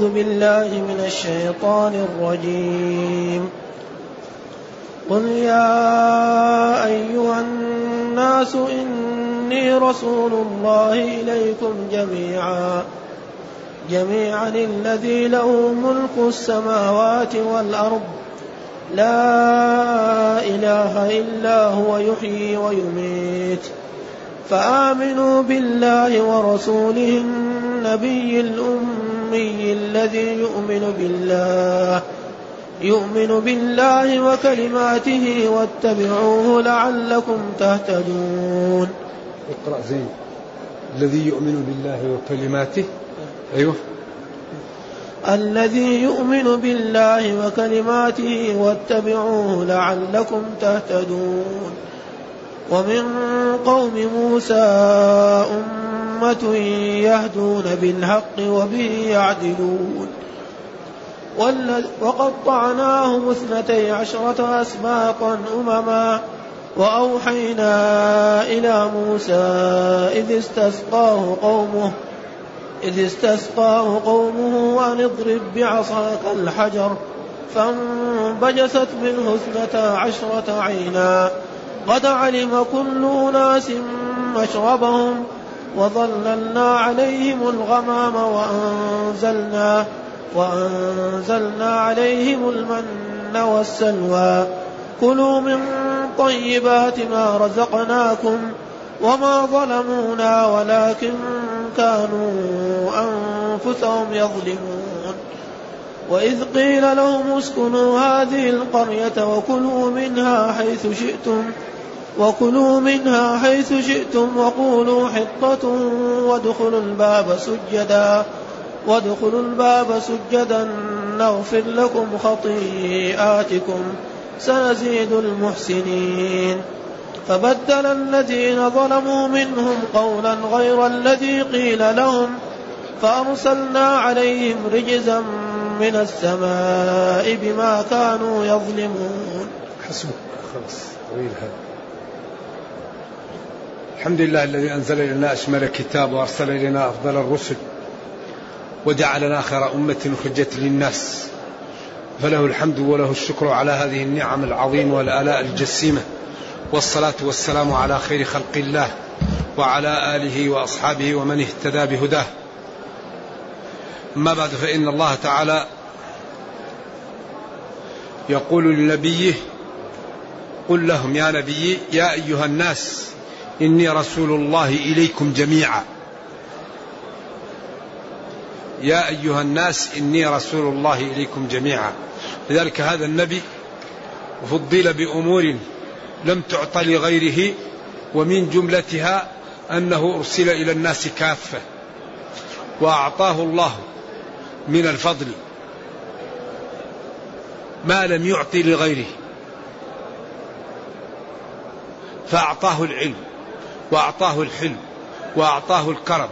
أعوذ بالله من الشيطان الرجيم. قل يا أيها الناس إني رسول الله إليكم جميعا. جميعا الذي له ملك السماوات والأرض. لا إله إلا هو يحيي ويميت. فآمنوا بالله ورسوله النبي الأمي الذي يؤمن بالله يؤمن بالله وكلماته واتبعوه لعلكم تهتدون. اقرأ زين. الذي يؤمن بالله وكلماته. أيوه. الذي يؤمن بالله وكلماته واتبعوه لعلكم تهتدون. ومن قوم موسى أمة يهدون بالحق وبه يعدلون. وقطعناهم اثنتي عشرة أسباطا أمما. وأوحينا إلى موسى إذ استسقاه قومه إذ استسقاه قومه أن اضرب بعصاك الحجر. فانبجست منه اثنتا عشرة عينا. قد علم كل أناس مشربهم وظللنا عليهم الغمام وأنزلنا وأنزلنا عليهم المن والسلوى. كلوا من طيبات ما رزقناكم وما ظلمونا ولكن كانوا أنفسهم يظلمون. وإذ قيل لهم اسكنوا هذه القرية وكلوا منها حيث شئتم وكلوا منها حيث شئتم وقولوا حطة وادخلوا الباب سجدا وادخلوا الباب سجدا نغفر لكم خطيئاتكم سنزيد المحسنين. فبدل الذين ظلموا منهم قولا غير الذي قيل لهم فأرسلنا عليهم رجزا من السماء بما كانوا يظلمون. حسبك. خلاص طويل هذا. الحمد لله الذي أنزل إلينا أشمل الكتاب وأرسل إلينا أفضل الرسل وجعلنا خير أمة خجت للناس فله الحمد وله الشكر على هذه النعم العظيمة والآلاء الجسيمة والصلاة والسلام على خير خلق الله وعلى آله وأصحابه ومن اهتدى بهداه. أما بعد فإن الله تعالى يقول لنبيه قل لهم يا نبي يا أيها الناس إني رسول الله إليكم جميعا. يا أيها الناس إني رسول الله إليكم جميعا. لذلك هذا النبي فضل بأمور لم تعط لغيره ومن جملتها أنه أرسل إلى الناس كافة وأعطاه الله من الفضل ما لم يعطي لغيره فأعطاه العلم. وأعطاه الحلم وأعطاه الكرم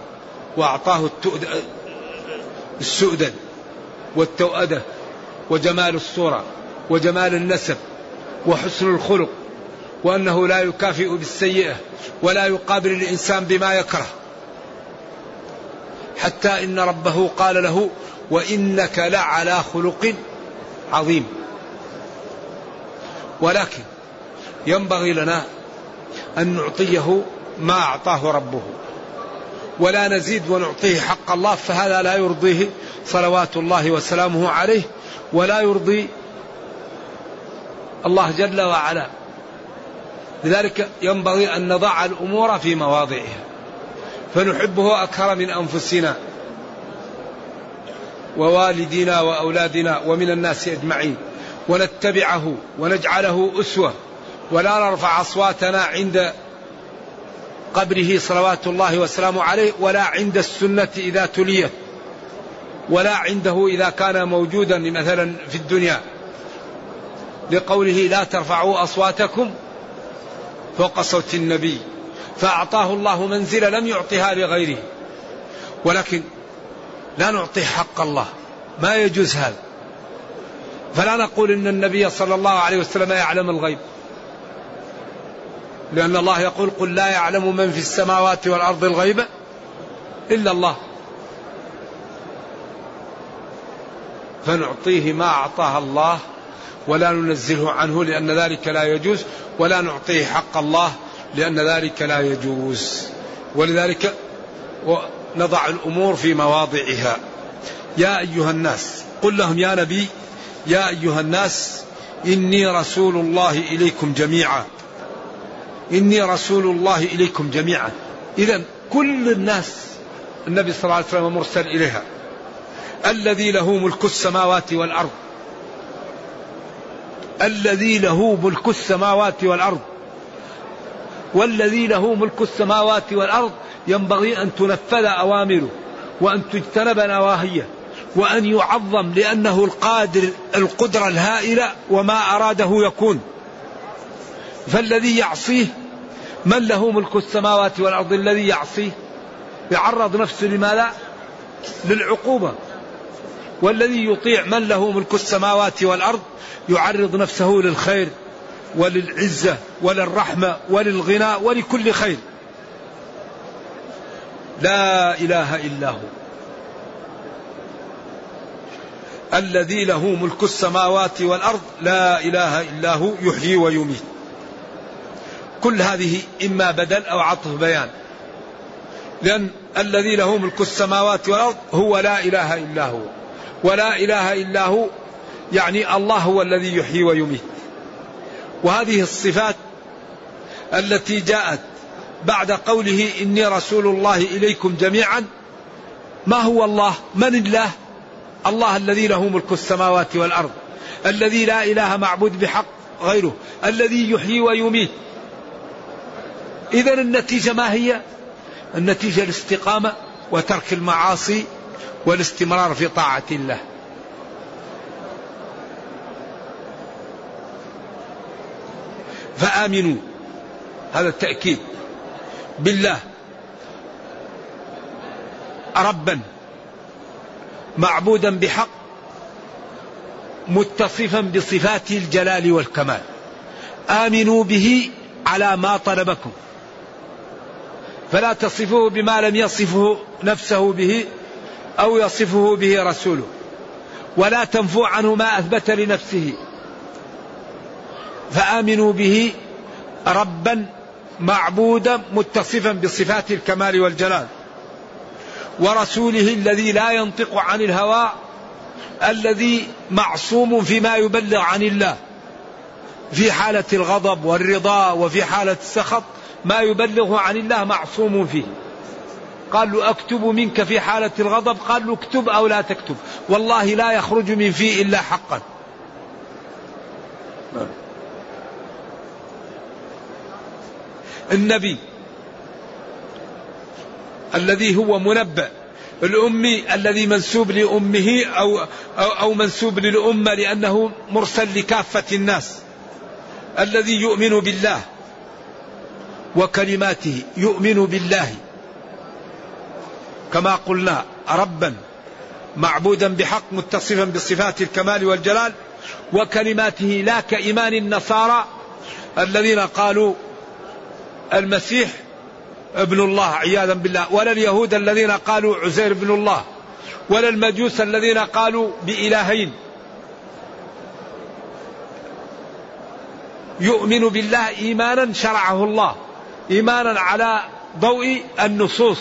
وأعطاه السؤدد والتوأدة وجمال الصورة وجمال النسب وحسن الخلق وأنه لا يكافئ بالسيئة ولا يقابل الإنسان بما يكره. حتى إن ربه قال له وإنك لعلى خلق عظيم. ولكن ينبغي لنا أن نعطيه ما أعطاه ربه ولا نزيد ونعطيه حق الله فهذا لا يرضيه صلوات الله وسلامه عليه ولا يرضي الله جل وعلا. لذلك ينبغي أن نضع الأمور في مواضعها فنحبه أكثر من أنفسنا ووالدينا وأولادنا ومن الناس أجمعين ونتبعه ونجعله أسوة ولا نرفع أصواتنا عند قبره صلوات الله وسلامه عليه ولا عند السنة إذا تليت ولا عنده إذا كان موجودا مثلا في الدنيا. لقوله لا ترفعوا أصواتكم فوق صوت النبي فأعطاه الله منزلة لم يعطها لغيره. ولكن لا نعطيه حق الله ما يجوز هذا. فلا نقول إن النبي صلى الله عليه وسلم يعلم الغيب. لأن الله يقول قل لا يعلم من في السماوات والأرض الغيب إلا الله. فنعطيه ما أعطاه الله ولا ننزله عنه لأن ذلك لا يجوز ولا نعطيه حق الله لأن ذلك لا يجوز. ولذلك نضع الأمور في مواضعها. يا أيها الناس قل لهم يا نبي يا أيها الناس إني رسول الله إليكم جميعا. إني رسول الله إليكم جميعا. إذا كل الناس النبي صلى الله عليه وسلم مرسل إليها. الذي له ملك السماوات والأرض. الذي له ملك السماوات والأرض. والذي له ملك السماوات والأرض ينبغي أن تنفذ أوامره وأن تجتنب نواهيه وأن يعظم لأنه القادر القدرة الهائلة وما أراده يكون. فالذي يعصيه من له ملك السماوات والأرض الذي يعصيه؟ يعرض نفسه لماذا للعقوبة. والذي يطيع من له ملك السماوات والأرض يعرض نفسه للخير وللعزة وللرحمة وللغنى ولكل خير. لا إله إلا هو. الذي له ملك السماوات والأرض لا إله إلا هو يحيي ويميت. كل هذه إما بدل أو عطف بيان. لأن الذي له ملك السماوات والأرض هو لا إله إلا هو. ولا إله إلا هو يعني الله هو الذي يحيي ويميت. وهذه الصفات التي جاءت بعد قوله إني رسول الله إليكم جميعا ما هو الله؟ من الله؟ الله الذي له ملك السماوات والأرض. الذي لا إله معبود بحق غيره. الذي يحيي ويميت. إذا النتيجة ما هي؟ النتيجة الاستقامة وترك المعاصي والاستمرار في طاعة الله. فآمنوا. هذا التأكيد. بالله. ربا. معبودا بحق. متصفا بصفات الجلال والكمال. آمنوا به على ما طلبكم. فلا تصفوه بما لم يصفه نفسه به أو يصفه به رسوله. ولا تنفوا عنه ما أثبت لنفسه. فآمنوا به ربا معبودا متصفا بصفات الكمال والجلال. ورسوله الذي لا ينطق عن الهوى الذي معصوم فيما يبلغ عن الله. في حالة الغضب والرضا وفي حالة السخط ما يبلغه عن الله معصوم فيه. قال له أكتب منك في حالة الغضب. قال له اكتب أو لا تكتب. والله لا يخرج من فيه إلا حقا. النبي الذي هو منبأ الأمي الذي منسوب لأمه أو, أو, أو منسوب للأمة لأنه مرسل لكافة الناس. الذي يؤمن بالله. وكلماته يؤمن بالله. كما قلنا ربا معبودا بحق متصفا بصفات الكمال والجلال وكلماته لا كإيمان النصارى الذين قالوا المسيح ابن الله عياذا بالله ولا اليهود الذين قالوا عزير ابن الله ولا المجوس الذين قالوا بإلهين. يؤمن بالله إيمانا شرعه الله. إيمانا على ضوء النصوص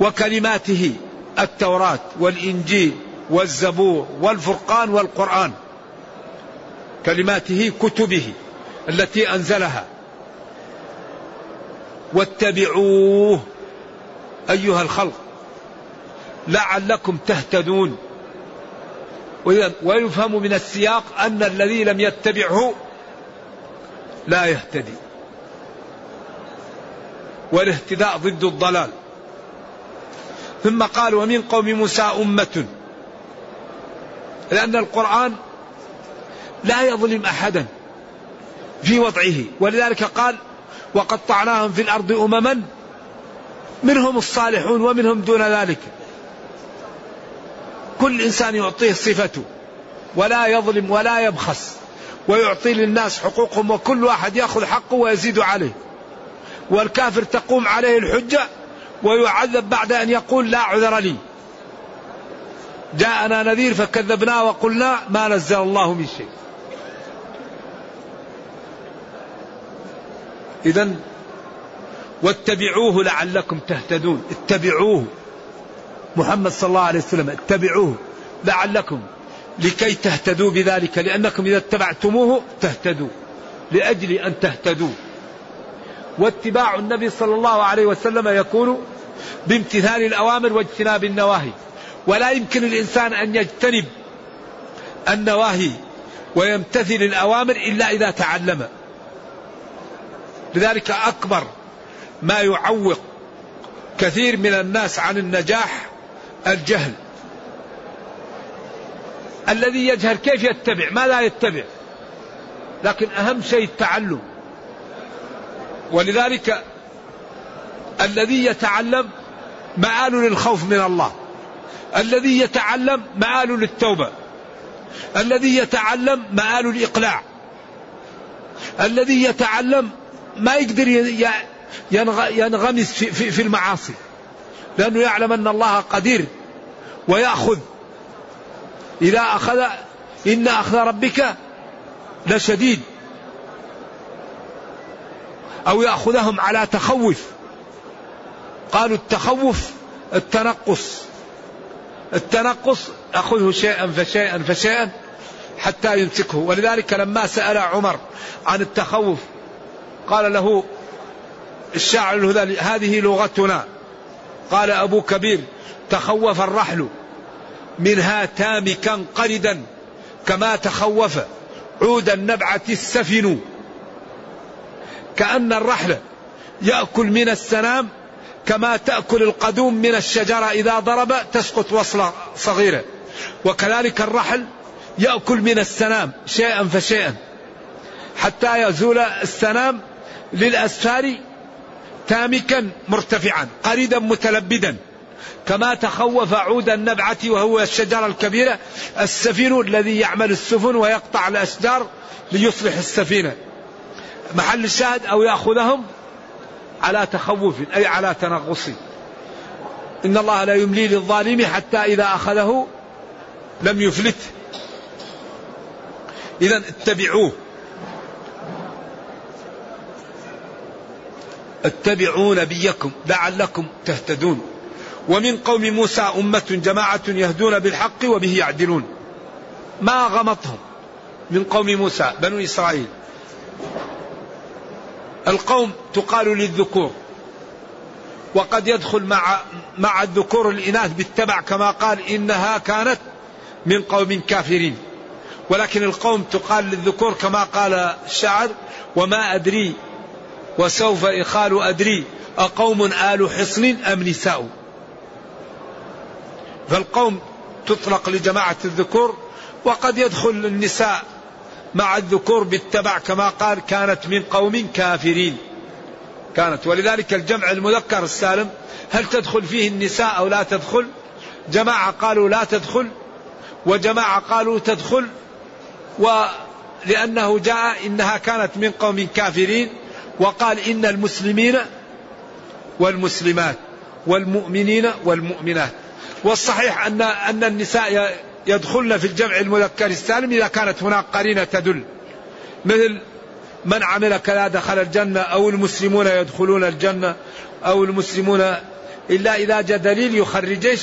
وكلماته التوراة والإنجيل والزبور والفرقان والقرآن كلماته كتبه التي أنزلها. واتبعوه أيها الخلق لعلكم تهتدون. ويفهم من السياق أن الذي لم يتبعه لا يهتدي. والاهتداء ضد الضلال. ثم قال ومن قوم موسى أمة. لأن القرآن لا يظلم أحدا في وضعه. ولذلك قال وقطعناهم في الأرض أمما منهم الصالحون ومنهم دون ذلك. كل إنسان يعطيه صفته. ولا يظلم ولا يبخس. ويعطي للناس حقوقهم وكل واحد يأخذ حقه ويزيد عليه. والكافر تقوم عليه الحجة ويعذب بعد أن يقول لا عذر لي. جاءنا نذير فكذبنا وقلنا ما نزل الله من شيء. إذا واتبعوه لعلكم تهتدون. اتبعوه. محمد صلى الله عليه وسلم اتبعوه لعلكم. لكي تهتدوا بذلك. لأنكم إذا اتبعتموه تهتدوا. لأجل أن تهتدوا. واتباع النبي صلى الله عليه وسلم يكون بامتثال الأوامر واجتناب النواهي. ولا يمكن الإنسان أن يجتنب النواهي ويمتثل الأوامر إلا إذا تعلم. لذلك أكبر ما يعوق كثير من الناس عن النجاح الجهل. الذي يجهل كيف يتبع؟ ما لا يتبع. لكن أهم شيء التعلم. ولذلك الذي يتعلم مآل للخوف من الله. الذي يتعلم مآل للتوبة. الذي يتعلم مآل الإقلاع. الذي يتعلم ما يقدر ينغمس في المعاصي. لأنه يعلم أن الله قدير ويأخذ إذا أخذ إن أخذ ربك لشديد. أو يأخذهم على تخوف. قالوا التخوف التنقص. التنقص أخذه شيئا فشيئا فشيئا حتى يمسكه. ولذلك لما سأل عمر عن التخوف قال له الشاعر هذه لغتنا. قال أبو كبير تخوف الرحل. منها تامكا قردا كما تخوف. عود النبعة السفن كأن الرحل يأكل من السنام كما تأكل القدوم من الشجرة إذا ضرب تسقط وصلة صغيرة وكذلك الرحل يأكل من السنام شيئا فشيئا. حتى يزول السنام للأسفار تامكا مرتفعا قريدا متلبدا. كما تخوف عود النبعة وهو الشجرة الكبيرة السفين الذي يعمل السفن ويقطع الأشجار ليصلح السفينة. محل الشاهد أو يأخذهم على تخوف أي على تنغص. إن الله لا يملي للظالم حتى إذا أخذه لم يفلت. إذا اتبعوه. اتبعوا نبيكم لعلكم تهتدون. ومن قوم موسى أمة جماعة يهدون بالحق وبه يعدلون. ما غمطهم من قوم موسى بنو إسرائيل. القوم تقال للذكور. وقد يدخل مع مع الذكور الإناث بالتبع كما قال إنها كانت من قوم كافرين. ولكن القوم تقال للذكور كما قال الشاعر وما أدري وسوف إخال أدري أقوم آل حصن أم نساء؟ فالقوم تطلق لجماعة الذكور وقد يدخل النساء مع الذكور بالتبع كما قال كانت من قوم كافرين. كانت. ولذلك الجمع المذكر السالم هل تدخل فيه النساء أو لا تدخل؟ جماعة قالوا لا تدخل وجماعة قالوا تدخل ولأنه جاء إنها كانت من قوم كافرين وقال إن المسلمين والمسلمات والمؤمنين والمؤمنات. والصحيح أن أن النساء يدخلن في الجمع المذكر السالم إذا كانت هناك قرينة تدل. مثل من عمل كذا دخل الجنة أو المسلمون يدخلون الجنة أو المسلمون إلا إذا جاء دليل يخرج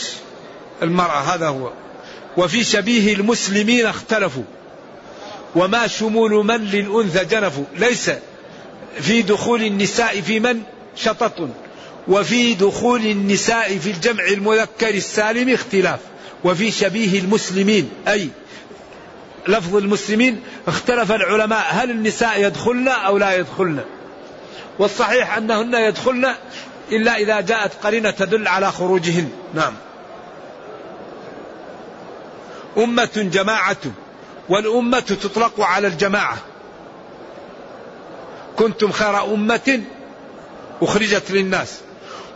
المرأة هذا هو. وفي شبيه المسلمين اختلفوا. وما شمول من للأنثى جنفوا. ليس في دخول النساء في من شطط. وفي دخول النساء في الجمع المذكر السالم اختلاف. وفي شبيه المسلمين أي لفظ المسلمين اختلف العلماء هل النساء يدخلن أو لا يدخلن؟ والصحيح أنهن يدخلن إلا إذا جاءت قرينة تدل على خروجهن. نعم. أمة جماعة والأمة تطلق على الجماعة. كنتم خير أمة أخرجت للناس.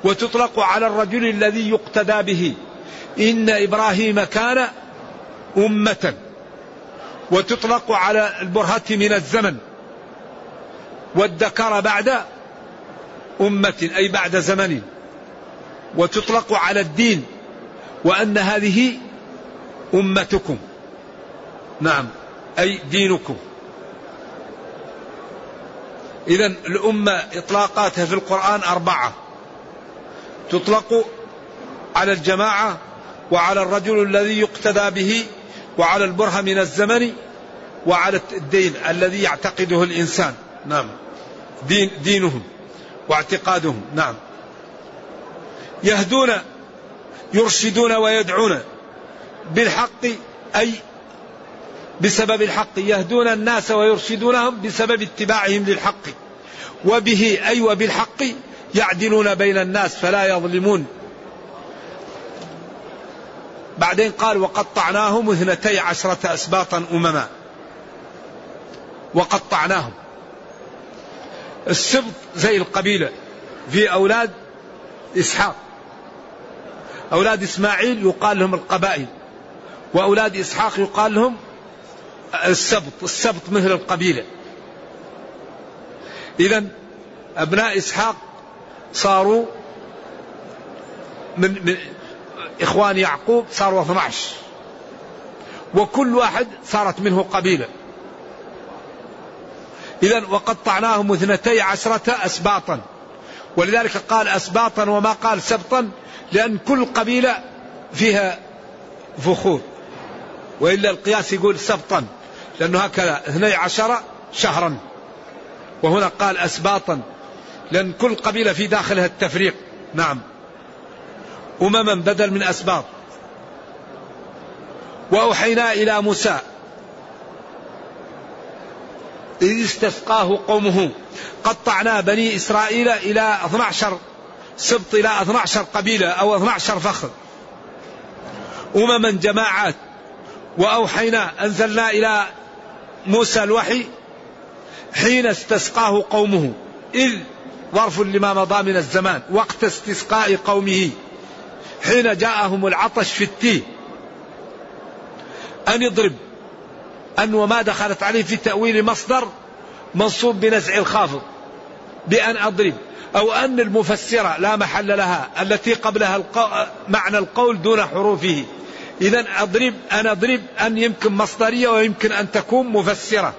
وتطلق على الرجل الذي يقتدى به. إن إبراهيم كان أمة. وتطلق على البرهة من الزمن. والذكر بعد أمة أي بعد زمن. وتطلق على الدين. وأن هذه أمتكم. نعم أي دينكم. إذا الأمة إطلاقاتها في القرآن أربعة. تطلق على الجماعة وعلى الرجل الذي يقتدى به وعلى البرهة من الزمن وعلى الدين الذي يعتقده الإنسان. نعم. دين دينهم واعتقادهم. نعم. يهدون يرشدون ويدعون بالحق أي بسبب الحق. يهدون الناس ويرشدونهم بسبب اتباعهم للحق. وبه أي وبالحق يعدلون بين الناس فلا يظلمون. بعدين قال وقطعناهم اثنتي عشرة أسباطا أمما. وقطعناهم. السبط زي القبيلة في أولاد إسحاق. أولاد إسماعيل يقال لهم القبائل. وأولاد إسحاق يقال لهم السبط السبط مثل القبيلة. إذا أبناء إسحاق صاروا من, من إخوان يعقوب صاروا 12 وكل واحد صارت منه قبيلة. إذا وقطعناهم اثنتي عشرة أسباطا. ولذلك قال أسباطا وما قال سبطا لأن كل قبيلة فيها فخور. وإلا القياس يقول سبطا لأنه هكذا اثني عشر شهرا. وهنا قال أسباطا. لأن كل قبيلة في داخلها التفريق. نعم. أمما بدل من أسباط. وأوحينا إلى موسى. إذ استسقاه قومه. قطعنا بني إسرائيل إلى 12 سبط إلى 12 قبيلة أو 12 فخر. أمما جماعات. وأوحينا أنزلنا إلى موسى الوحي حين استسقاه قومه. إذ ظرف لما مضى من الزمان وقت استسقاء قومه حين جاءهم العطش في التيه. أن يضرب أن وما دخلت عليه في تأويل مصدر منصوب بنزع الخافض بأن أضرب أو أن المفسرة لا محل لها التي قبلها القو... معنى القول دون حروفه. إذا أضرب أن أضرب أن يمكن مصدرية ويمكن أن تكون مفسرة.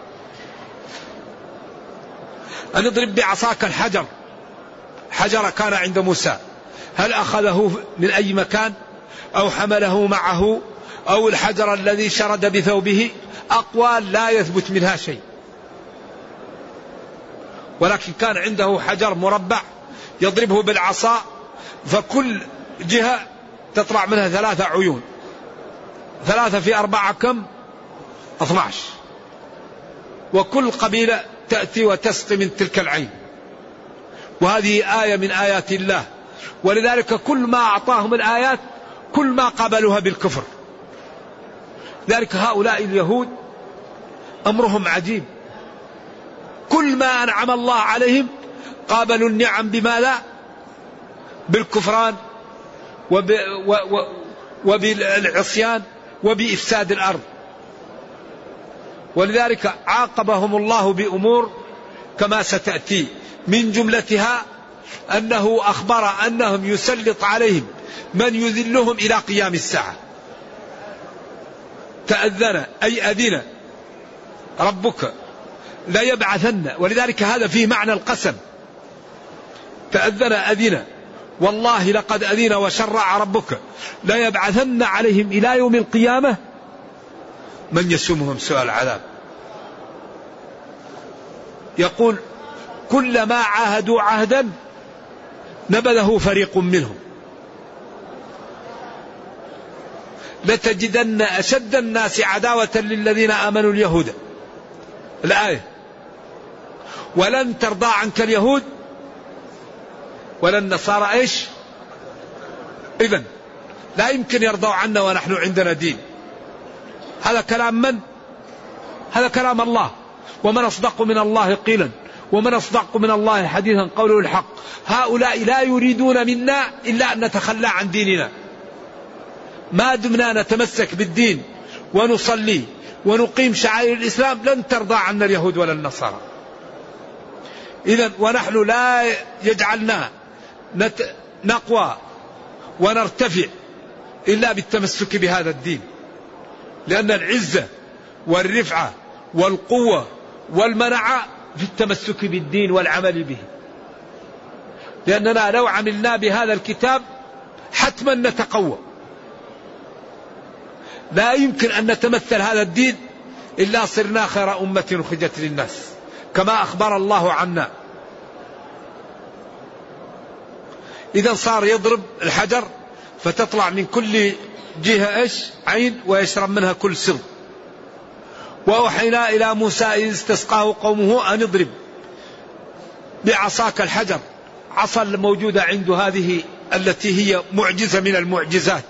أن اضرب بعصاك الحجر. حجر كان عند موسى. هل أخذه من أي مكان؟ أو حمله معه؟ أو الحجر الذي شرد بثوبه؟ أقوال لا يثبت منها شيء. ولكن كان عنده حجر مربع يضربه بالعصا فكل جهة تطلع منها ثلاثة عيون. ثلاثة في أربعة كم؟ 12 وكل قبيلة تأتي وتسقي من تلك العين. وهذه آية من آيات الله. ولذلك كل ما أعطاهم الآيات كل ما قابلوها بالكفر. ذلك هؤلاء اليهود أمرهم عجيب. كل ما أنعم الله عليهم قابلوا النعم بما لا بالكفران وب وبالعصيان وبإفساد الأرض. ولذلك عاقبهم الله بأمور كما ستأتي من جملتها أنه أخبر أنهم يسلط عليهم من يذلهم إلى قيام الساعة. تأذن أي أذن ربك لا يبعثن. ولذلك هذا فيه معنى القسم. تأذن أذن. والله لقد أذن وشرع ربك. لا يبعثن عليهم إلى يوم القيامة. من يسومهم سوء العذاب؟ يقول كلما عاهدوا عهدا نبذه فريق منهم. لتجدن أشد الناس عداوة للذين آمنوا اليهود. الآية. ولن ترضى عنك اليهود ولا النصارى إيش؟ إذا لا يمكن يرضوا عنا ونحن عندنا دين. هذا كلام من؟ هذا كلام الله. ومن أصدق من الله قيلا ومن أصدق من الله حديثا قوله الحق. هؤلاء لا يريدون منا إلا أن نتخلى عن ديننا. ما دمنا نتمسك بالدين ونصلي ونقيم شعائر الإسلام لن ترضى عنا اليهود ولا النصارى. إذا ونحن لا يجعلنا نقوى ونرتفع إلا بالتمسك بهذا الدين. لأن العزة والرفعة والقوة والمنعة في التمسك بالدين والعمل به. لأننا لو عملنا بهذا الكتاب حتما نتقوى. لا يمكن أن نتمثل هذا الدين إلا صرنا خير أمة أخرجت للناس كما أخبر الله عنا. إذا صار يضرب الحجر فتطلع من كل جهة إيش؟ عين ويشرب منها كل سر وأوحينا إلى موسى إذ استسقاه قومه أن اضرب. بعصاك الحجر. عصا الموجودة عنده هذه التي هي معجزة من المعجزات.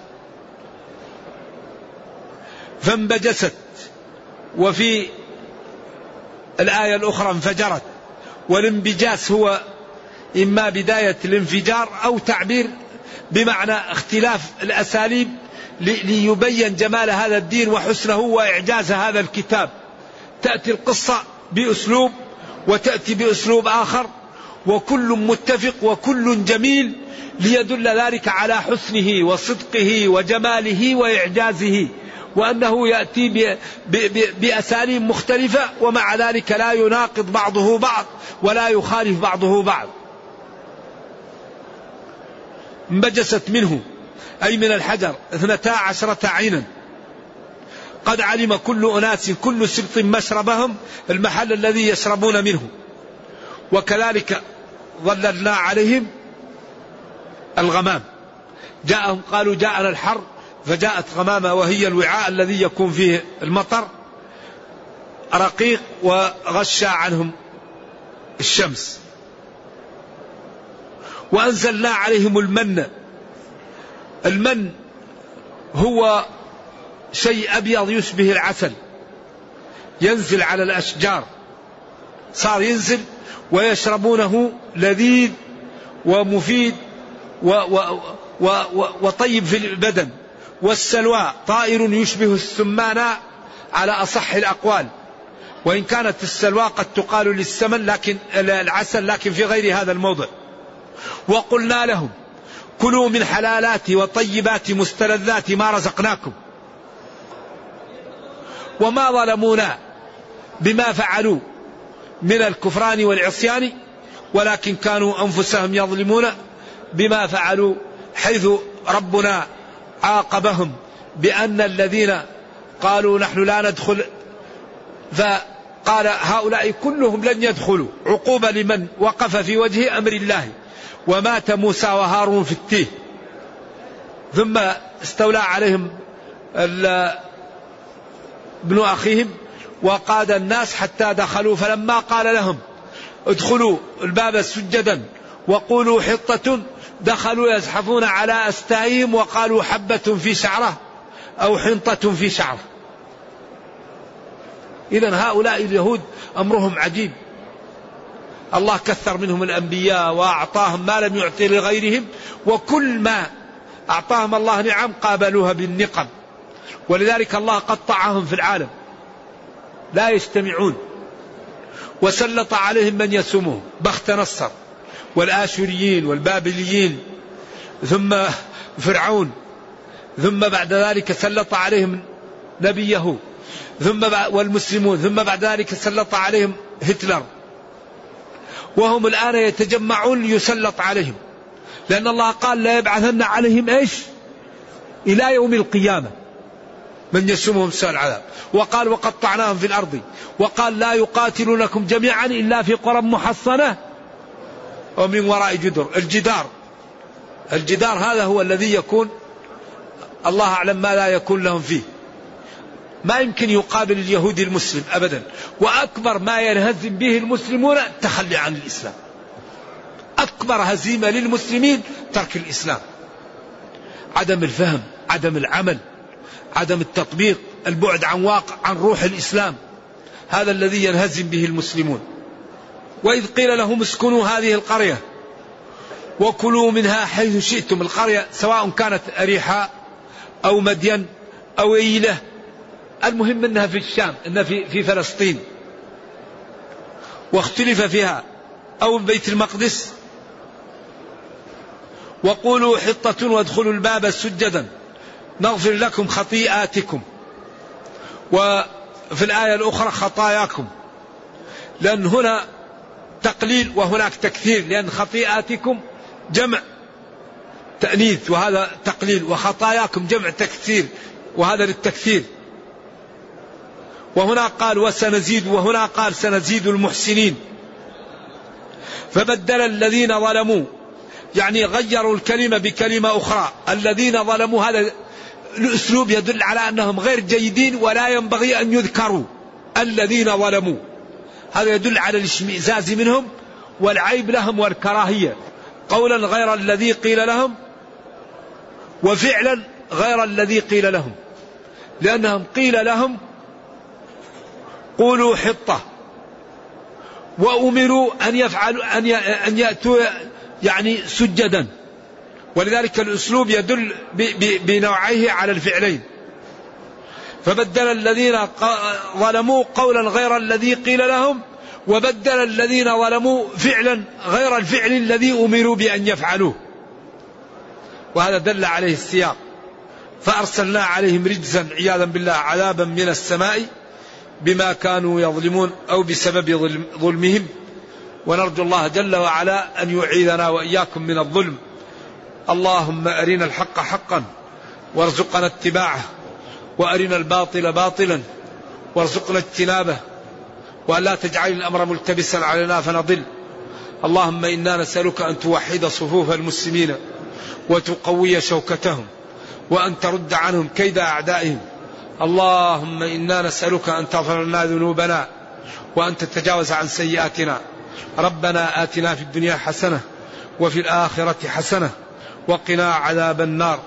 فانبجست. وفي الآية الأخرى انفجرت. والانبجاس هو إما بداية الانفجار أو تعبير بمعنى اختلاف الأساليب ليبين جمال هذا الدين وحسنه وإعجاز هذا الكتاب. تأتي القصة بأسلوب وتأتي بأسلوب آخر وكل متفق وكل جميل ليدل ذلك على حسنه وصدقه وجماله وإعجازه وأنه يأتي بأساليب مختلفة ومع ذلك لا يناقض بعضه بعض ولا يخالف بعضه بعض. انبجست منه. أي من الحجر اثنتا عشرة عينا. قد علم كل أناس كل سبط مشربهم المحل الذي يشربون منه. وكذلك ظللنا عليهم الغمام. جاءهم قالوا جاءنا الحر فجاءت غمامة وهي الوعاء الذي يكون فيه المطر رقيق وغشى عنهم الشمس. وأنزلنا عليهم المن المن هو شيء أبيض يشبه العسل. ينزل على الأشجار. صار ينزل ويشربونه لذيذ ومفيد و و و و وطيب في البدن. والسلوى طائر يشبه السمان على أصح الأقوال. وإن كانت السلوى قد تقال للسمن لكن العسل لكن في غير هذا الموضع. وقلنا لهم كلوا من حلالات وطيبات مستلذات ما رزقناكم. وما ظلمونا بما فعلوا من الكفران والعصيان ولكن كانوا أنفسهم يظلمون بما فعلوا حيث ربنا عاقبهم بأن الذين قالوا نحن لا ندخل فقال هؤلاء كلهم لن يدخلوا. عقوبة لمن وقف في وجه أمر الله. ومات موسى وهارون في التيه. ثم استولى عليهم ابن أخيهم وقاد الناس حتى دخلوا فلما قال لهم ادخلوا الباب سجدا وقولوا حطة دخلوا يزحفون على أستائهم وقالوا حبة في شعرة أو حنطة في شعرة. إذا هؤلاء اليهود أمرهم عجيب. الله كثر منهم الأنبياء وأعطاهم ما لم يعطي لغيرهم وكل ما أعطاهم الله نعم قابلوها بالنقم. ولذلك الله قطعهم في العالم. لا يجتمعون وسلط عليهم من يسومهم. بخت نصر. والآشوريين والبابليين. ثم فرعون. ثم بعد ذلك سلط عليهم نبيه. ثم والمسلمون. ثم بعد ذلك سلط عليهم هتلر. وهم الآن يتجمعون ليسلط عليهم. لأن الله قال لا يبعثن عليهم إيش؟ إلى يوم القيامة. من يسومهم سوء العذاب. وقال وقطعناهم في الأرض. وقال لا يقاتلونكم جميعا إلا في قرى محصنة ومن وراء جدر. الجدار. الجدار هذا هو الذي يكون الله أعلم ما لا يكون لهم فيه. ما يمكن يقابل اليهودي المسلم أبدا. وأكبر ما ينهزم به المسلمون التخلي عن الإسلام. أكبر هزيمة للمسلمين ترك الإسلام. عدم الفهم عدم العمل عدم التطبيق البعد عن واقع عن روح الإسلام. هذا الذي ينهزم به المسلمون. وإذ قيل لهم اسكنوا هذه القرية وكلوا منها حيث شئتم. القرية سواء كانت أريحة أو مدين أو إيلة المهم أنها في الشام أنها في, في فلسطين. واختلف فيها أو بيت المقدس. وقولوا حطة وادخلوا الباب سجدا. نغفر لكم خطيئاتكم. وفي الآية الأخرى خطاياكم. لأن هنا تقليل وهناك تكثير لأن خطيئاتكم جمع تأنيث وهذا تقليل. وخطاياكم جمع تكثير وهذا للتكثير. وهنا قال وسنزيد وهنا قال سنزيد المحسنين. فبدل الذين ظلموا يعني غيروا الكلمة بكلمة أخرى. الذين ظلموا هذا الأسلوب يدل على أنهم غير جيدين ولا ينبغي أن يذكروا. الذين ظلموا. هذا يدل على الاشمئزاز منهم والعيب لهم والكراهية. قولا غير الذي قيل لهم وفعلا غير الذي قيل لهم. لأنهم قيل لهم قولوا حطة. وأمروا أن يفعلوا أن أن يأتوا يعني سجدا. ولذلك الأسلوب يدل بنوعيه على الفعلين. فبدل الذين ظلموا قولا غير الذي قيل لهم وبدل الذين ظلموا فعلا غير الفعل الذي أمروا بأن يفعلوه. وهذا دل عليه السياق. فأرسلنا عليهم رجزا عياذا بالله عذابا من السماء. بما كانوا يظلمون أو بسبب ظلمهم. ونرجو الله جل وعلا أن يعيذنا وإياكم من الظلم. اللهم أرنا الحق حقا وارزقنا اتباعه وأرنا الباطل باطلا وارزقنا اجتنابه وأن لا تجعل الأمر ملتبسا علينا فنضل. اللهم إنا نسألك أن توحد صفوف المسلمين وتقوي شوكتهم وأن ترد عنهم كيد أعدائهم. اللهم إنا نسألك أن تغفر لنا ذنوبنا وأن تتجاوز عن سيئاتنا. ربنا آتنا في الدنيا حسنة وفي الآخرة حسنة وقنا عذاب النار.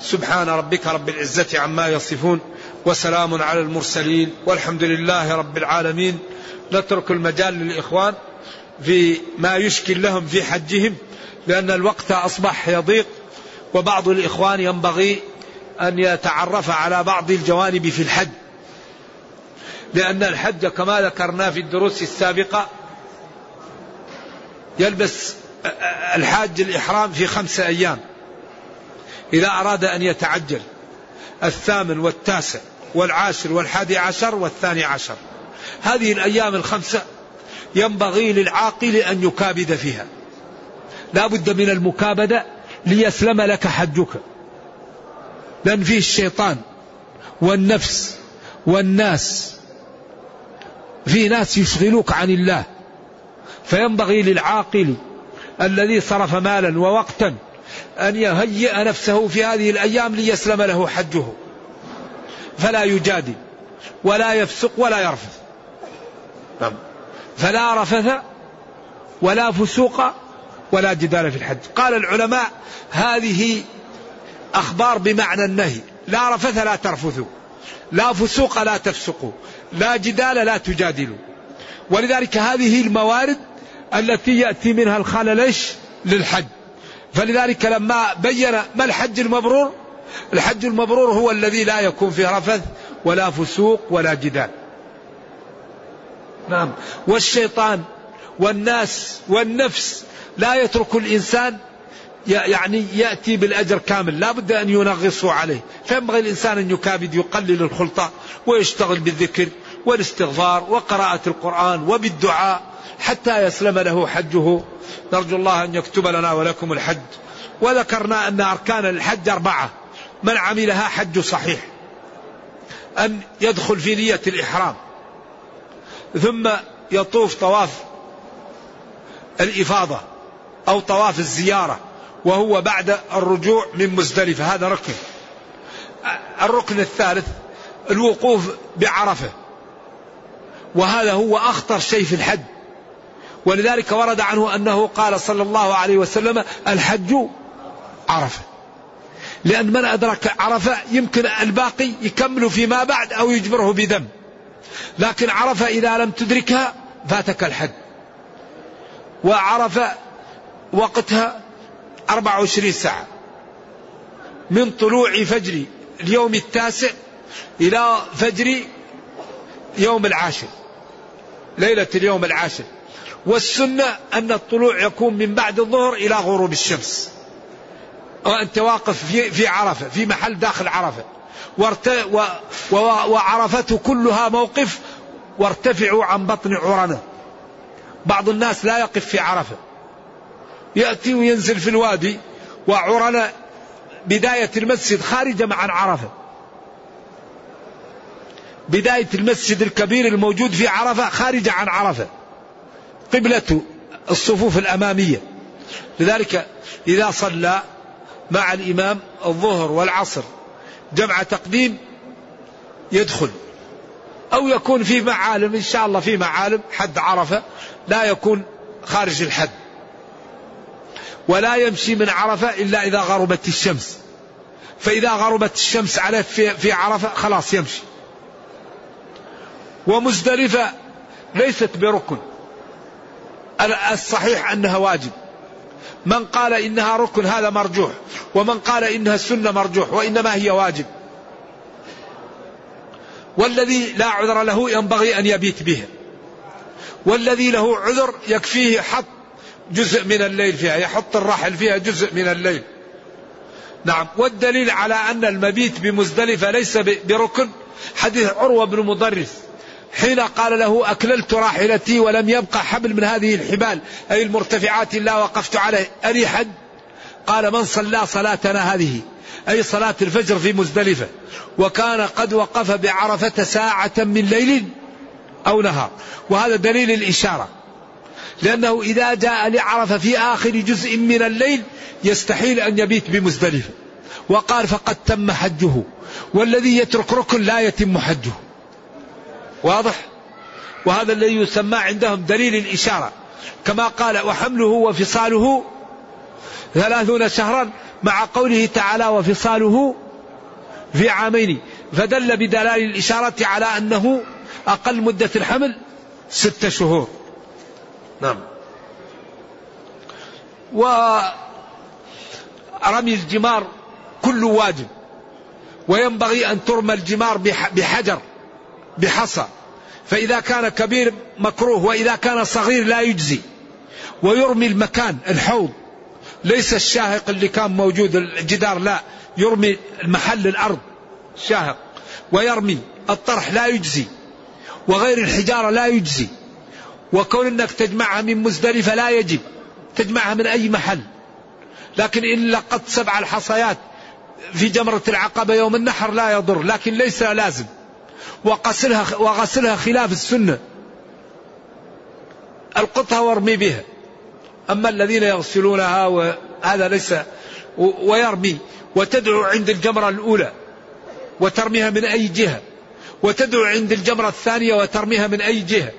سبحان ربك رب العزة عما يصفون وسلام على المرسلين والحمد لله رب العالمين. نترك المجال للإخوان في ما يشكل لهم في حجهم لأن الوقت أصبح يضيق وبعض الإخوان ينبغي أن يتعرف على بعض الجوانب في الحج. لأن الحج كما ذكرنا في الدروس السابقة يلبس الحاج الإحرام في خمسة أيام. إذا أراد أن يتعجل الثامن والتاسع والعاشر والحادي عشر والثاني عشر. هذه الأيام الخمسة ينبغي للعاقل أن يكابد فيها. لا بد من المكابدة ليسلم لك حجك. لأن فيه الشيطان والنفس والناس. في ناس يشغلوك عن الله. فينبغي للعاقل الذي صرف مالا ووقتا أن يهيئ نفسه في هذه الأيام ليسلم له حجه. فلا يجادل ولا يفسق ولا يرفث. نعم. فلا رفث ولا فسوق ولا جدال في الحج. قال العلماء هذه أخبار بمعنى النهي. لا رفث لا ترفثوا. لا فسوق لا تفسقوا. لا جدال لا تجادلوا. ولذلك هذه الموارد التي يأتي منها الخلل للحج. فلذلك لما بين ما الحج المبرور؟ الحج المبرور هو الذي لا يكون فيه رفث ولا فسوق ولا جدال. نعم. والشيطان والناس والنفس لا يترك الإنسان يعني يأتي بالأجر كامل. لا بد أن ينغصوا عليه. فينبغي الإنسان أن يكابد يقلل الخلطة ويشتغل بالذكر والاستغفار وقراءة القرآن وبالدعاء حتى يسلم له حجه. نرجو الله أن يكتب لنا ولكم الحج. وذكرنا أن أركان الحج أربعة. من عملها حج صحيح. أن يدخل في نية الإحرام. ثم يطوف طواف الإفاضة أو طواف الزيارة. وهو بعد الرجوع من مزدلفة. هذا ركن. الركن الثالث الوقوف بعرفة. وهذا هو أخطر شيء في الحج. ولذلك ورد عنه أنه قال صلى الله عليه وسلم الحج عرفة. لأن من أدرك عرفة يمكن الباقي يكمل فيما بعد أو يجبره بذنب. لكن عرفة إذا لم تدركها فاتك الحد وعرفة وقتها 24 ساعة. من طلوع فجر اليوم التاسع إلى فجر يوم العاشر ليلة اليوم العاشر. والسنة أن الطلوع يكون من بعد الظهر إلى غروب الشمس. وأنت واقف في, في عرفة في محل داخل عرفة. وعرفته كلها موقف وارتفعوا عن بطن عرنة. بعض الناس لا يقف في عرفة. يأتي وينزل في الوادي وعرنة بداية المسجد خارجة عن عرفة. بداية المسجد الكبير الموجود في عرفة خارجة عن عرفة. قبلة الصفوف الأمامية. لذلك إذا صلى مع الإمام الظهر والعصر جمع تقديم يدخل. أو يكون في معالم إن شاء الله في معالم حد عرفة لا يكون خارج الحد. ولا يمشي من عرفة إلا إذا غربت الشمس. فإذا غربت الشمس عليه في, في عرفة خلاص يمشي. ومزدلفة ليست بركن. الصحيح أنها واجب. من قال إنها ركن هذا مرجوح. ومن قال إنها السنة مرجوح. وإنما هي واجب. والذي لا عذر له ينبغي أن يبيت به. والذي له عذر يكفيه حط جزء من الليل فيها يحط الرحل فيها جزء من الليل. نعم والدليل على أن المبيت بمزدلفة ليس بركن. حديث عروة بن مضرس حين قال له أكللت راحلتي ولم يبقى حبل من هذه الحبال أي المرتفعات إلا وقفت عليه ألي حد؟ قال من صلى صلاتنا هذه؟ أي صلاة الفجر في مزدلفة. وكان قد وقف بعرفة ساعة من ليل أو نهار. وهذا دليل الإشارة. لأنه إذا جاء لعرفة في آخر جزء من الليل يستحيل أن يبيت بمزدلفة وقال فقد تم حجه. والذي يترك ركن لا يتم حجه. واضح؟ وهذا الذي يسمى عندهم دليل الإشارة. كما قال وحمله وفصاله ثلاثون شهرا مع قوله تعالى وفصاله في عامين. فدل بدلال الإشارة على أنه أقل مدة الحمل ستة شهور. نعم. ورمي الجمار كله واجب. وينبغي أن ترمى الجمار بحجر بحصى. فإذا كان كبير مكروه وإذا كان صغير لا يجزي. ويرمي المكان الحوض. ليس الشاهق اللي كان موجود الجدار لا. يرمي المحل الأرض. شاهق. ويرمي الطرح لا يجزي. وغير الحجارة لا يجزي. وكون أنك تجمعها من مزدلفة لا يجب. تجمعها من أي محل. لكن إن لقت سبع الحصيات في جمرة العقبة يوم النحر لا يضر. لكن ليس لازم. وغسلها وغسلها خلاف السنة. القطها وارمي بها. أما الذين يغسلونها وهذا ليس ويرمي. وتدعو عند الجمرة الأولى. وترميها من أي جهة. وتدعو عند الجمرة الثانية وترميها من أي جهة.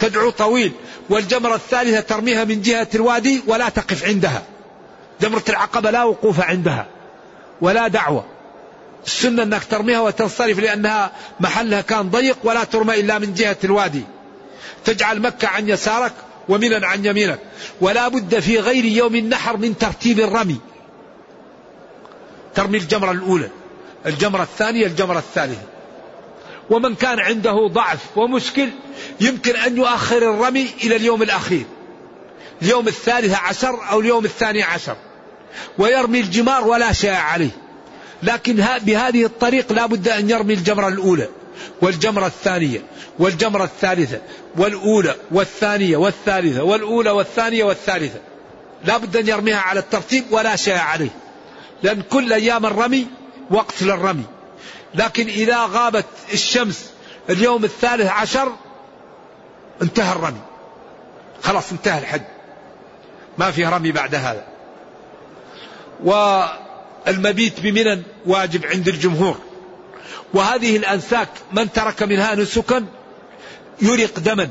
تدعو طويل والجمرة الثالثة ترميها من جهة الوادي ولا تقف عندها. جمرة العقبة لا وقوف عندها ولا دعوة. السنة أنك ترميها وتنصرف لأنها محلها كان ضيق ولا ترمى إلا من جهة الوادي. تجعل مكة عن يسارك ومنا عن يمينك. ولا بد في غير يوم النحر من ترتيب الرمي. ترمي الجمرة الأولى الجمرة الثانية الجمرة الثالثة. ومن كان عنده ضعف ومشكل يمكن أن يؤخر الرمي إلى اليوم الأخير. اليوم الثالث عشر أو اليوم الثاني عشر. ويرمي الجمار ولا شيء عليه. لكن بهذه الطريق لا بد أن يرمي الجمرة الأولى والجمرة الثانية والجمرة الثالثة والأولى والثانية والثالثة والأولى والثانية والثالثة. لا بد أن يرميها على الترتيب ولا شيء عليه. لأن كل أيام الرمي وقت للرمي. لكن إذا غابت الشمس اليوم الثالث عشر انتهى الرمي. خلاص انتهى الحج. ما في رمي بعد هذا. والمبيت بمنى واجب عند الجمهور. وهذه الأنساك من ترك منها نسكا يرق دما.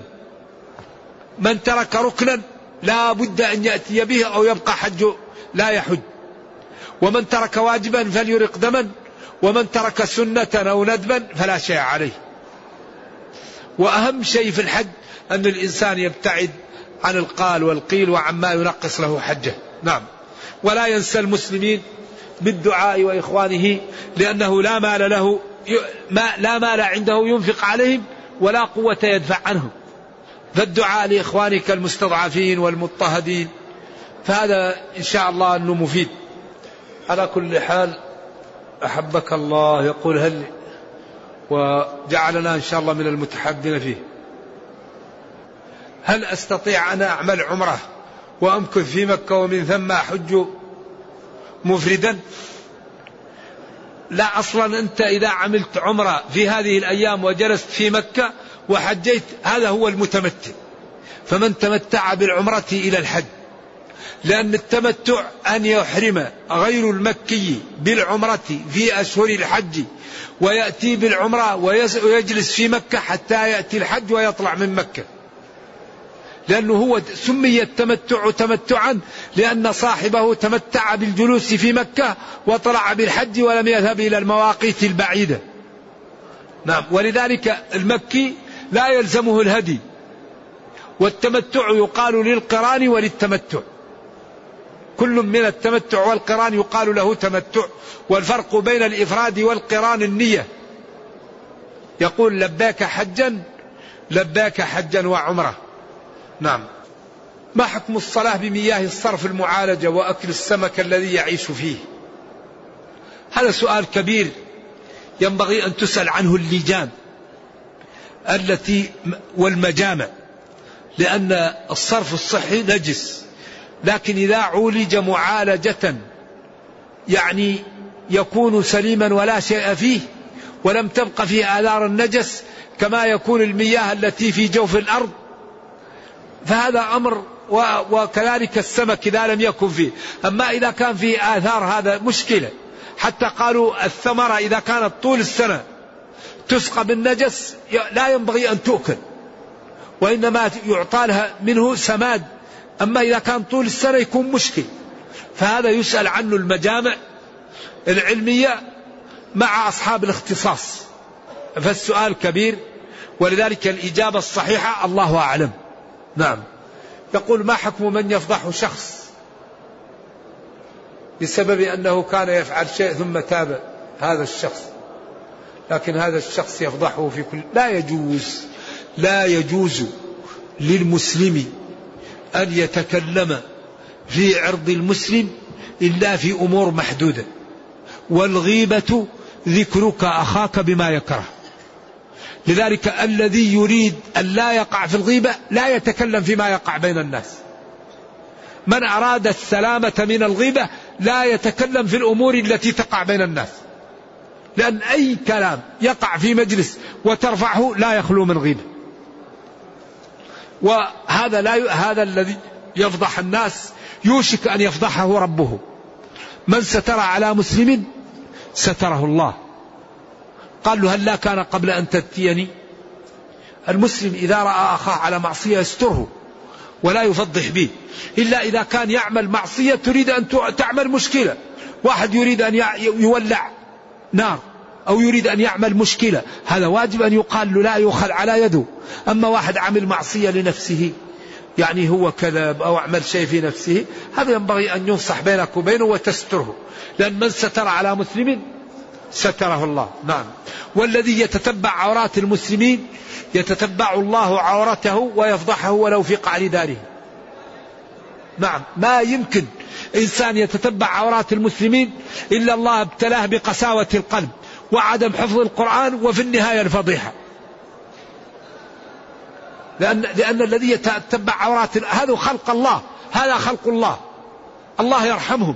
من ترك ركنا لا بد أن يأتي به أو يبقى حجه لا يحج. ومن ترك واجبا فليرق دما. ومن ترك سنة أو ندبا فلا شيء عليه. وأهم شيء في الحج أن الإنسان يبتعد عن القال والقيل وعما ينقص له حجه. نعم. ولا ينسى المسلمين بالدعاء وإخوانه لأنه لا مال له ما لا مال عنده ينفق عليهم ولا قوة يدفع عنهم فالدعاء لإخوانك المستضعفين والمضطهدين فهذا إن شاء الله أنه مفيد. على كل حال أحبك الله. يقول هل وجعلنا إن شاء الله من المتحابين فيه. هل أستطيع أن أعمل عمرة وأمكث في مكة ومن ثم أحج مفردا؟ لا أصلا أنت إذا عملت عمرة في هذه الأيام وجلست في مكة وحجيت هذا هو المتمتع. فمن تمتع بالعمرة إلى الحج. لأن التمتع أن يحرم غير المكي بالعمرة في أشهر الحج ويأتي بالعمرة ويجلس في مكة حتى يأتي الحج ويطلع من مكة. لأنه هو سمي التمتع تمتعا لأن صاحبه تمتع بالجلوس في مكة وطلع بالحج ولم يذهب إلى المواقيت البعيدة. نعم. ولذلك المكي لا يلزمه الهدي والتمتع يقال للقران وللتمتع. كل من التمتع والقران يقال له تمتع والفرق بين الإفراد والقران النية. يقول لباك حجا لباك حجا وعمرة. نعم. ما حكم الصلاة بمياه الصرف المعالجة وأكل السمك الذي يعيش فيه؟ هذا سؤال كبير ينبغي أن تسأل عنه اللجان التي والمجامع لأن الصرف الصحي نجس. لكن إذا عولج معالجة يعني يكون سليما ولا شيء فيه ولم تبق فيه آثار النجس كما يكون المياه التي في جوف الأرض فهذا أمر وكذلك السمك إذا لم يكن فيه. أما إذا كان فيه آثار هذا مشكلة. حتى قالوا الثمرة إذا كانت طول السنة تسقى بالنجس لا ينبغي أن تؤكل وإنما يعطى لها منه سماد. أما إذا كان طول السنة يكون مشكل فهذا يسأل عنه المجامع العلمية مع أصحاب الاختصاص فالسؤال كبير ولذلك الإجابة الصحيحة الله أعلم. نعم. يقول ما حكم من يفضح شخص بسبب أنه كان يفعل شيء ثم تاب هذا الشخص؟ لكن هذا الشخص يفضحه في كل لا يجوز لا يجوز للمسلم أن يتكلم في عرض المسلم إلا في أمور محدودة. والغيبة ذكرك أخاك بما يكره. لذلك الذي يريد أن لا يقع في الغيبة لا يتكلم فيما يقع بين الناس. من أراد السلامة من الغيبة لا يتكلم في الأمور التي تقع بين الناس. لأن أي كلام يقع في مجلس وترفعه لا يخلو من غيبة. وهذا لا ي... هذا الذي يفضح الناس يوشك أن يفضحه ربه. من ستر على مسلم ستره الله. قال له هل لا كان قبل أن تأتيني؟ المسلم إذا رأى أخاه على معصية يستره ولا يفضح به. إلا إذا كان يعمل معصية تريد أن تعمل مشكلة. واحد يريد أن يولع نار. أو يريد أن يعمل مشكلة هذا واجب أن يقال له لا يؤخذ على يده. أما واحد عمل معصية لنفسه يعني هو كذب أو عمل شيء في نفسه هذا ينبغي أن ينصح بينك وبينه وتستره. لأن من ستر على مسلم ستره الله. نعم. والذي يتتبع عورات المسلمين يتتبع الله عورته ويفضحه ولو في قعر داره. نعم. ما يمكن إنسان يتتبع عورات المسلمين إلا الله ابتلاه بقساوة القلب. وعدم حفظ القرآن وفي النهاية الفضيحة. لأن, لأن الذي يتتبع عورات هذا خلق الله. هذا خلق الله. الله يرحمهم.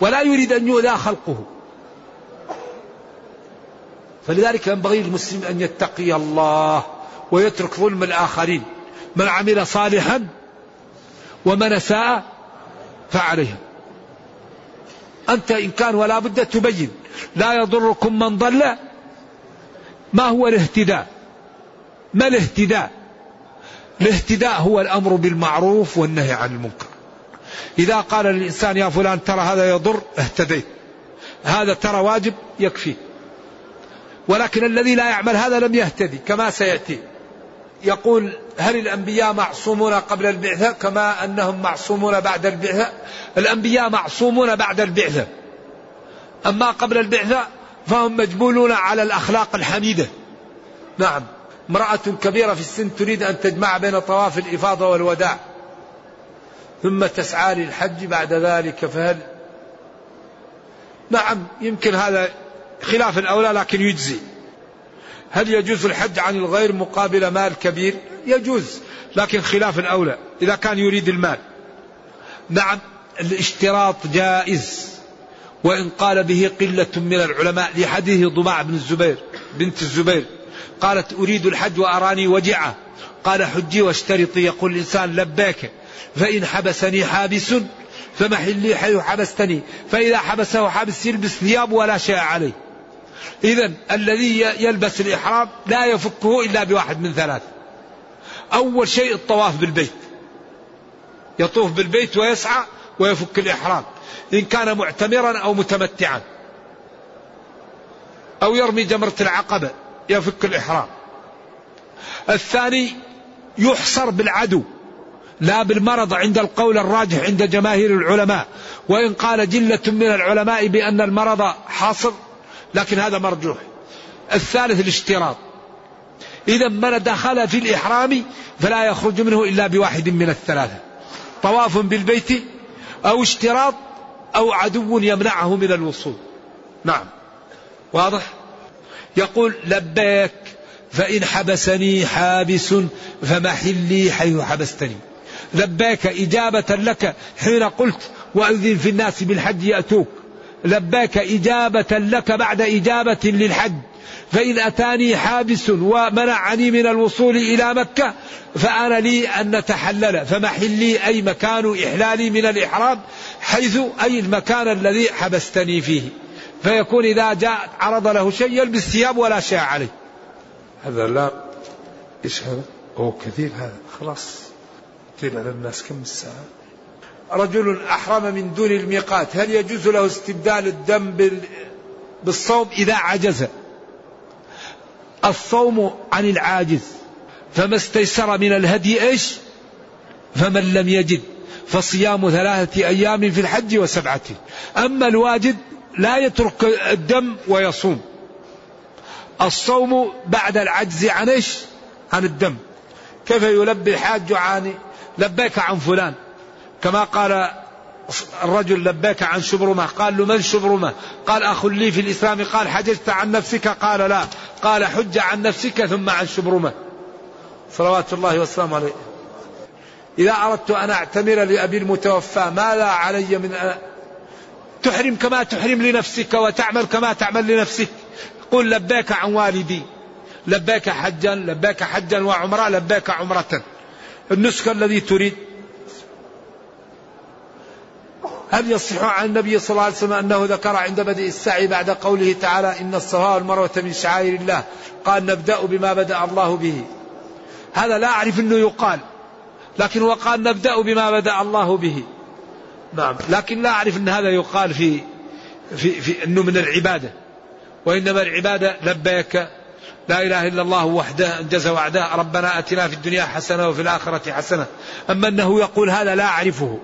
ولا يريد أن يؤذى خلقه. فلذلك ينبغي للمسلم أن يتقي الله ويترك ظلم الآخرين. من عمل صالحا ومن أساء فعليه. أنت إن كان ولا بد تبين. لا يضركم من ضل. ما هو الاهتداء؟ ما الاهتداء؟ الاهتداء هو الأمر بالمعروف والنهي عن المنكر. إذا قال الإنسان يا فلان ترى هذا يضر اهتديت. هذا ترى واجب يكفي. ولكن الذي لا يعمل هذا لم يهتدي كما سيأتي. يقول هل الأنبياء معصومون قبل البعثة؟ كما أنهم معصومون بعد البعثة. الأنبياء معصومون بعد البعثة. أما قبل البعثة فهم مجبولون على الأخلاق الحميدة. نعم امرأة كبيرة في السن تريد أن تجمع بين طواف الإفاضة والوداع ثم تسعى للحج بعد ذلك فهل؟ نعم يمكن هذا خلاف الأولى لكن يجزي. هل يجوز الحج عن الغير مقابل مال كبير؟ يجوز لكن خلاف الأولى إذا كان يريد المال. نعم الاشتراط جائز. وإن قال به قلة من العلماء لحديث ضباع بن الزبير بنت الزبير قالت أريد الحج وأراني وجعة قال حجي واشترطي يقول الإنسان لبيك فإن حبسني حابس فمحلي حيث حبستني فإذا حبسه حابس يلبس ثياب ولا شيء عليه. إذا الذي يلبس الإحرام لا يفكه إلا بواحد من ثلاث. أول شيء الطواف بالبيت. يطوف بالبيت ويسعى ويفك الإحرام. إن كان معتمرا أو متمتعا. أو يرمي جمرة العقبة يفك الإحرام. الثاني يحصر بالعدو لا بالمرض عند القول الراجح عند جماهير العلماء. وإن قال جلة من العلماء بأن المرض حاصر لكن هذا مرجوح. الثالث الاشتراط. إذا من دخل في الإحرام فلا يخرج منه إلا بواحد من الثلاثة. طواف بالبيت أو اشتراط أو عدو يمنعه من الوصول. نعم. واضح؟ يقول لبيك فإن حبسني حابس فمحلي حيث حبستني. لبيك إجابة لك حين قلت وأذن في الناس بالحج يأتوك. لبيك إجابة لك بعد إجابة للحج. فإن أتاني حابس ومنعني من الوصول إلى مكة فأنا لي أن نتحلل فمحلي أي مكان إحلالي من الإحرام حيث أي المكان الذي حبستني فيه. فيكون إذا جاء عرض له شيء يلبس ثياب ولا شيء عليه. هذا لا إيش هذا هو كثير هذا. خلاص. كثير على الناس كم الساعة رجل أحرم من دون الميقات هل يجوز له استبدال الدم بالصوم؟ إذا عجز. الصوم عن العاجز. فما استيسر من الهدي إيش؟ فمن لم يجد. فصيام ثلاثة أيام في الحج وسبعة. أما الواجد لا يترك الدم ويصوم. الصوم بعد العجز عن إيش؟ عن الدم. كيف يلبي الحاج عن لبيك عن فلان؟ كما قال الرجل لبيك عن شبرمة. قال له من شبرمة؟ قال أخ لي في الإسلام. قال حججت عن نفسك؟ قال لا. قال حج عن نفسك ثم عن شبرمة. صلوات الله وسلامه عليه. إذا أردت أن أعتمر لأبي المتوفى ماذا علي من أنا تحرم كما تحرم لنفسك وتعمل كما تعمل لنفسك؟ قل لبيك عن والدي. لبيك حجا لبيك حجا وعمرة لبيك عمرة. النسك الذي تريد. هل يصح عن النبي صلى الله عليه وسلم أنه ذكر عند بدء السعي بعد قوله تعالى إن الصفا والمروة من شعائر الله؟ قال نبدأ بما بدأ الله به. هذا لا أعرف أنه يقال لكن وقال نبدأ بما بدأ الله به. نعم لكن لا أعرف أن هذا يقال في في, في أنه من العبادة. وإنما العبادة لبيك لا إله إلا الله وحده أنجز وعده ربنا أتنا في الدنيا حسنة وفي الآخرة حسنة. أما أنه يقول هذا لا أعرفه.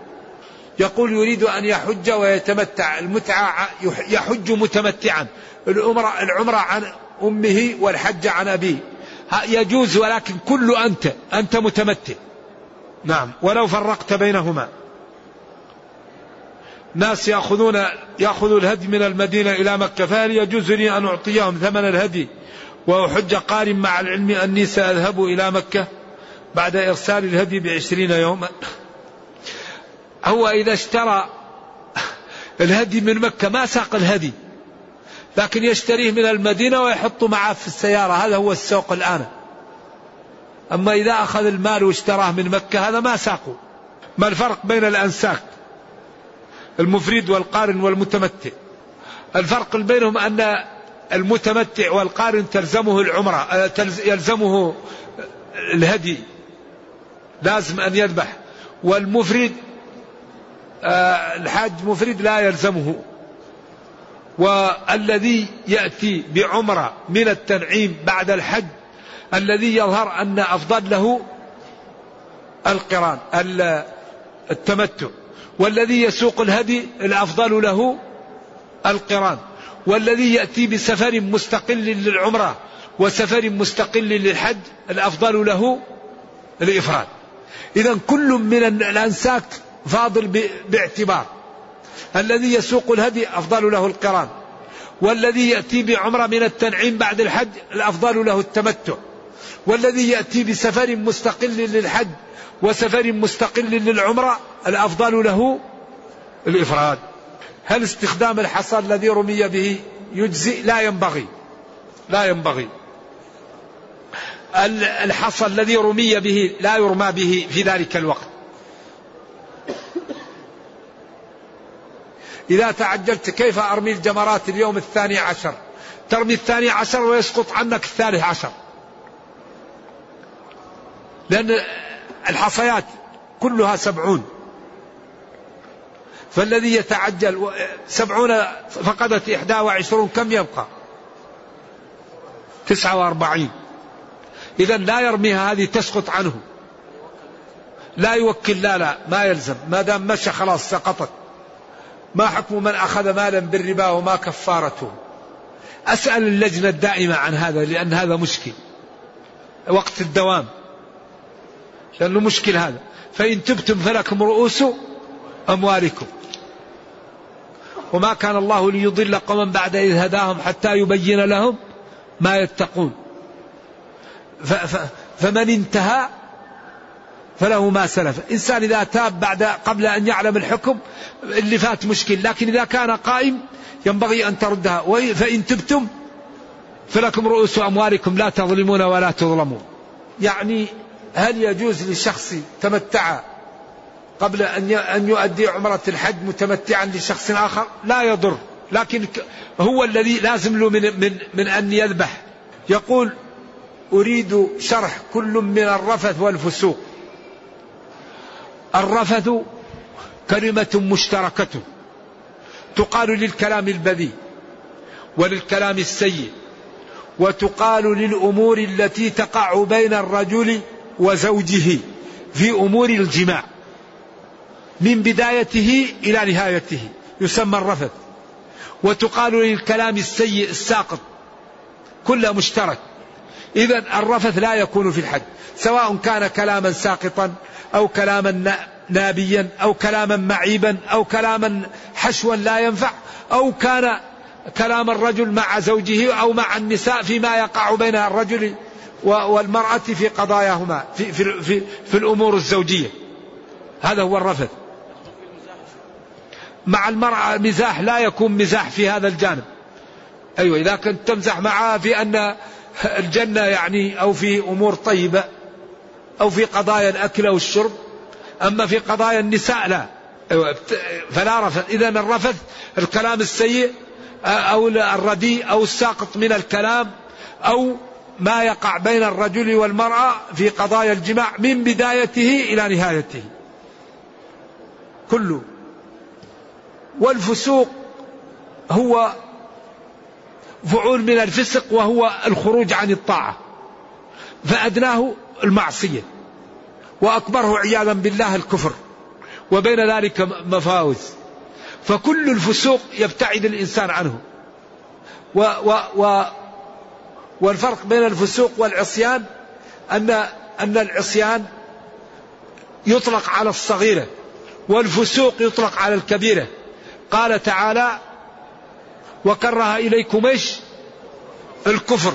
يقول يريد أن يحج ويتمتع المتعة يحج متمتعا. العمرة, العمرة عن أمه والحج عن أبيه. يجوز ولكن كل أنت أنت متمتع. نعم. ولو فرقت بينهما. ناس يأخذون يأخذوا الهدي من المدينة إلى مكة فهل يجوز لي أن أعطيهم ثمن الهدي وأحج قارن مع العلم أني سأذهب إلى مكة بعد إرسال الهدي بعشرين يوما؟ هو إذا اشترى الهدي من مكة ما ساق الهدي لكن يشتريه من المدينة ويحطه معه في السيارة هذا هو السوق الآن. أما إذا أخذ المال واشتراه من مكة هذا ما ساقه. ما الفرق بين الأنساك المفرد والقارن والمتمتع. الفرق بينهم أن المتمتع والقارن تلزمه العمرة آه، يلزمه الهدي. لازم أن يذبح. والمفرد الحاج مفرد لا يلزمه. والذي يأتي بعمرة من التنعيم بعد الحج الذي يظهر أن أفضل له القران التمتع. والذي يسوق الهدي الأفضل له القران. والذي يأتي بسفر مستقل للعمرة وسفر مستقل للحج الأفضل له الإفراد. إذا كل من الأنساك فاضل باعتبار. الذي يسوق الهدي أفضل له القران والذي يأتي بعمرة من التنعيم بعد الحج الأفضل له التمتع والذي يأتي بسفر مستقل للحج وسفر مستقل للعمرة الأفضل له الإفراد. هل استخدام الحصى الذي رمي به يجزي لا ينبغي. لا ينبغي. الحصى الذي رمي به لا يرمى به في ذلك الوقت. إذا تعجلت كيف أرمي الجمرات اليوم الثاني عشر؟ ترمي الثاني عشر ويسقط عنك الثالث عشر. لأن الحصيات كلها سبعون. فالذي يتعجل سبعون فقدت إحدى وعشرون كم يبقى؟ تسعة وأربعين. إذا لا يرميها هذه تسقط عنه. لا يوكل لا لا ما يلزم. ما دام مشى خلاص سقطت. ما حكم من أخذ مالا بالربا وما كفارته؟ أسأل اللجنة الدائمة عن هذا لأن هذا مشكل. وقت الدوام. لأنه مشكل هذا. فإن تبتم فلكم رؤوس أموالكم. وما كان الله ليضل قوما بعد إذ هداهم حتى يبين لهم ما يتقون. فمن انتهى فله ما سلف. إنسان إذا تاب بعد قبل أن يعلم الحكم اللي فات مشكل لكن إذا كان قائم ينبغي أن تردها. فإن تبتم فلكم رؤوس أموالكم لا تظلمون ولا تظلمون. يعني هل يجوز لشخص تمتع قبل أن أن يؤدي عمرة الحج متمتعا لشخص آخر؟ لا يضر. لكن هو الذي لازم له من من من أن يذبح. يقول أريد شرح كل من الرفث والفسوق. الرفث كلمة مشتركة تقال للكلام البذيء وللكلام السيء وتقال للأمور التي تقع بين الرجل وزوجه في أمور الجماع من بدايته إلى نهايته يسمى الرفث. وتقال للكلام السيء الساقط كله مشترك. إذا الرفث لا يكون في الحج سواء كان كلاما ساقطا أو كلاما نابيا أو كلاما معيبا أو كلاما حشوا لا ينفع أو كان كلام الرجل مع زوجه أو مع النساء فيما يقع بين الرجل والمرأة في قضاياهما في, في, في, في الأمور الزوجية. هذا هو الرفث. مع المرأة مزاح لا يكون مزاح في هذا الجانب. أيوة إذا كنت تمزح معها في أن الجنة يعني أو في أمور طيبة أو في قضايا الأكل أو الشرب أما في قضايا النساء لا. أيوة فلا رفث إذا الرفث الكلام السيء أو الرديء أو الساقط من الكلام أو ما يقع بين الرجل والمرأة في قضايا الجماع من بدايته إلى نهايته. كله. والفسوق هو فعول من الفسق وهو الخروج عن الطاعة. فأدناه المعصية. وأكبره عياذا بالله الكفر. وبين ذلك مفاوز. فكل الفسوق يبتعد الإنسان عنه. و و و والفرق بين الفسوق والعصيان أن أن العصيان يطلق على الصغيرة والفسوق يطلق على الكبيرة. قال تعالى وكره إليكم إيش الكفر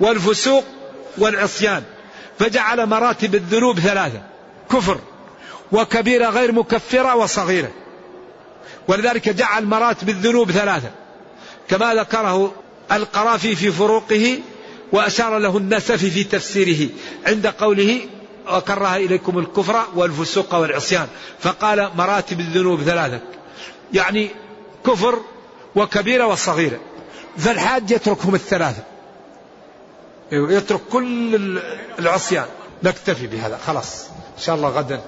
والفسوق والعصيان فجعل مراتب الذنوب ثلاثة كفر وكبيرة غير مكفرة وصغيرة ولذلك جعل مراتب الذنوب ثلاثة كما ذكره القرافي في فروقه وأشار له النسفي في تفسيره عند قوله وكره إليكم الكفر والفسوق والعصيان فقال مراتب الذنوب ثلاثة يعني كفر وكبيرة وصغيرة. فالحاج يتركهم الثلاثة. يترك كل العصيان. نكتفي بهذا. خلاص. إن شاء الله غدا.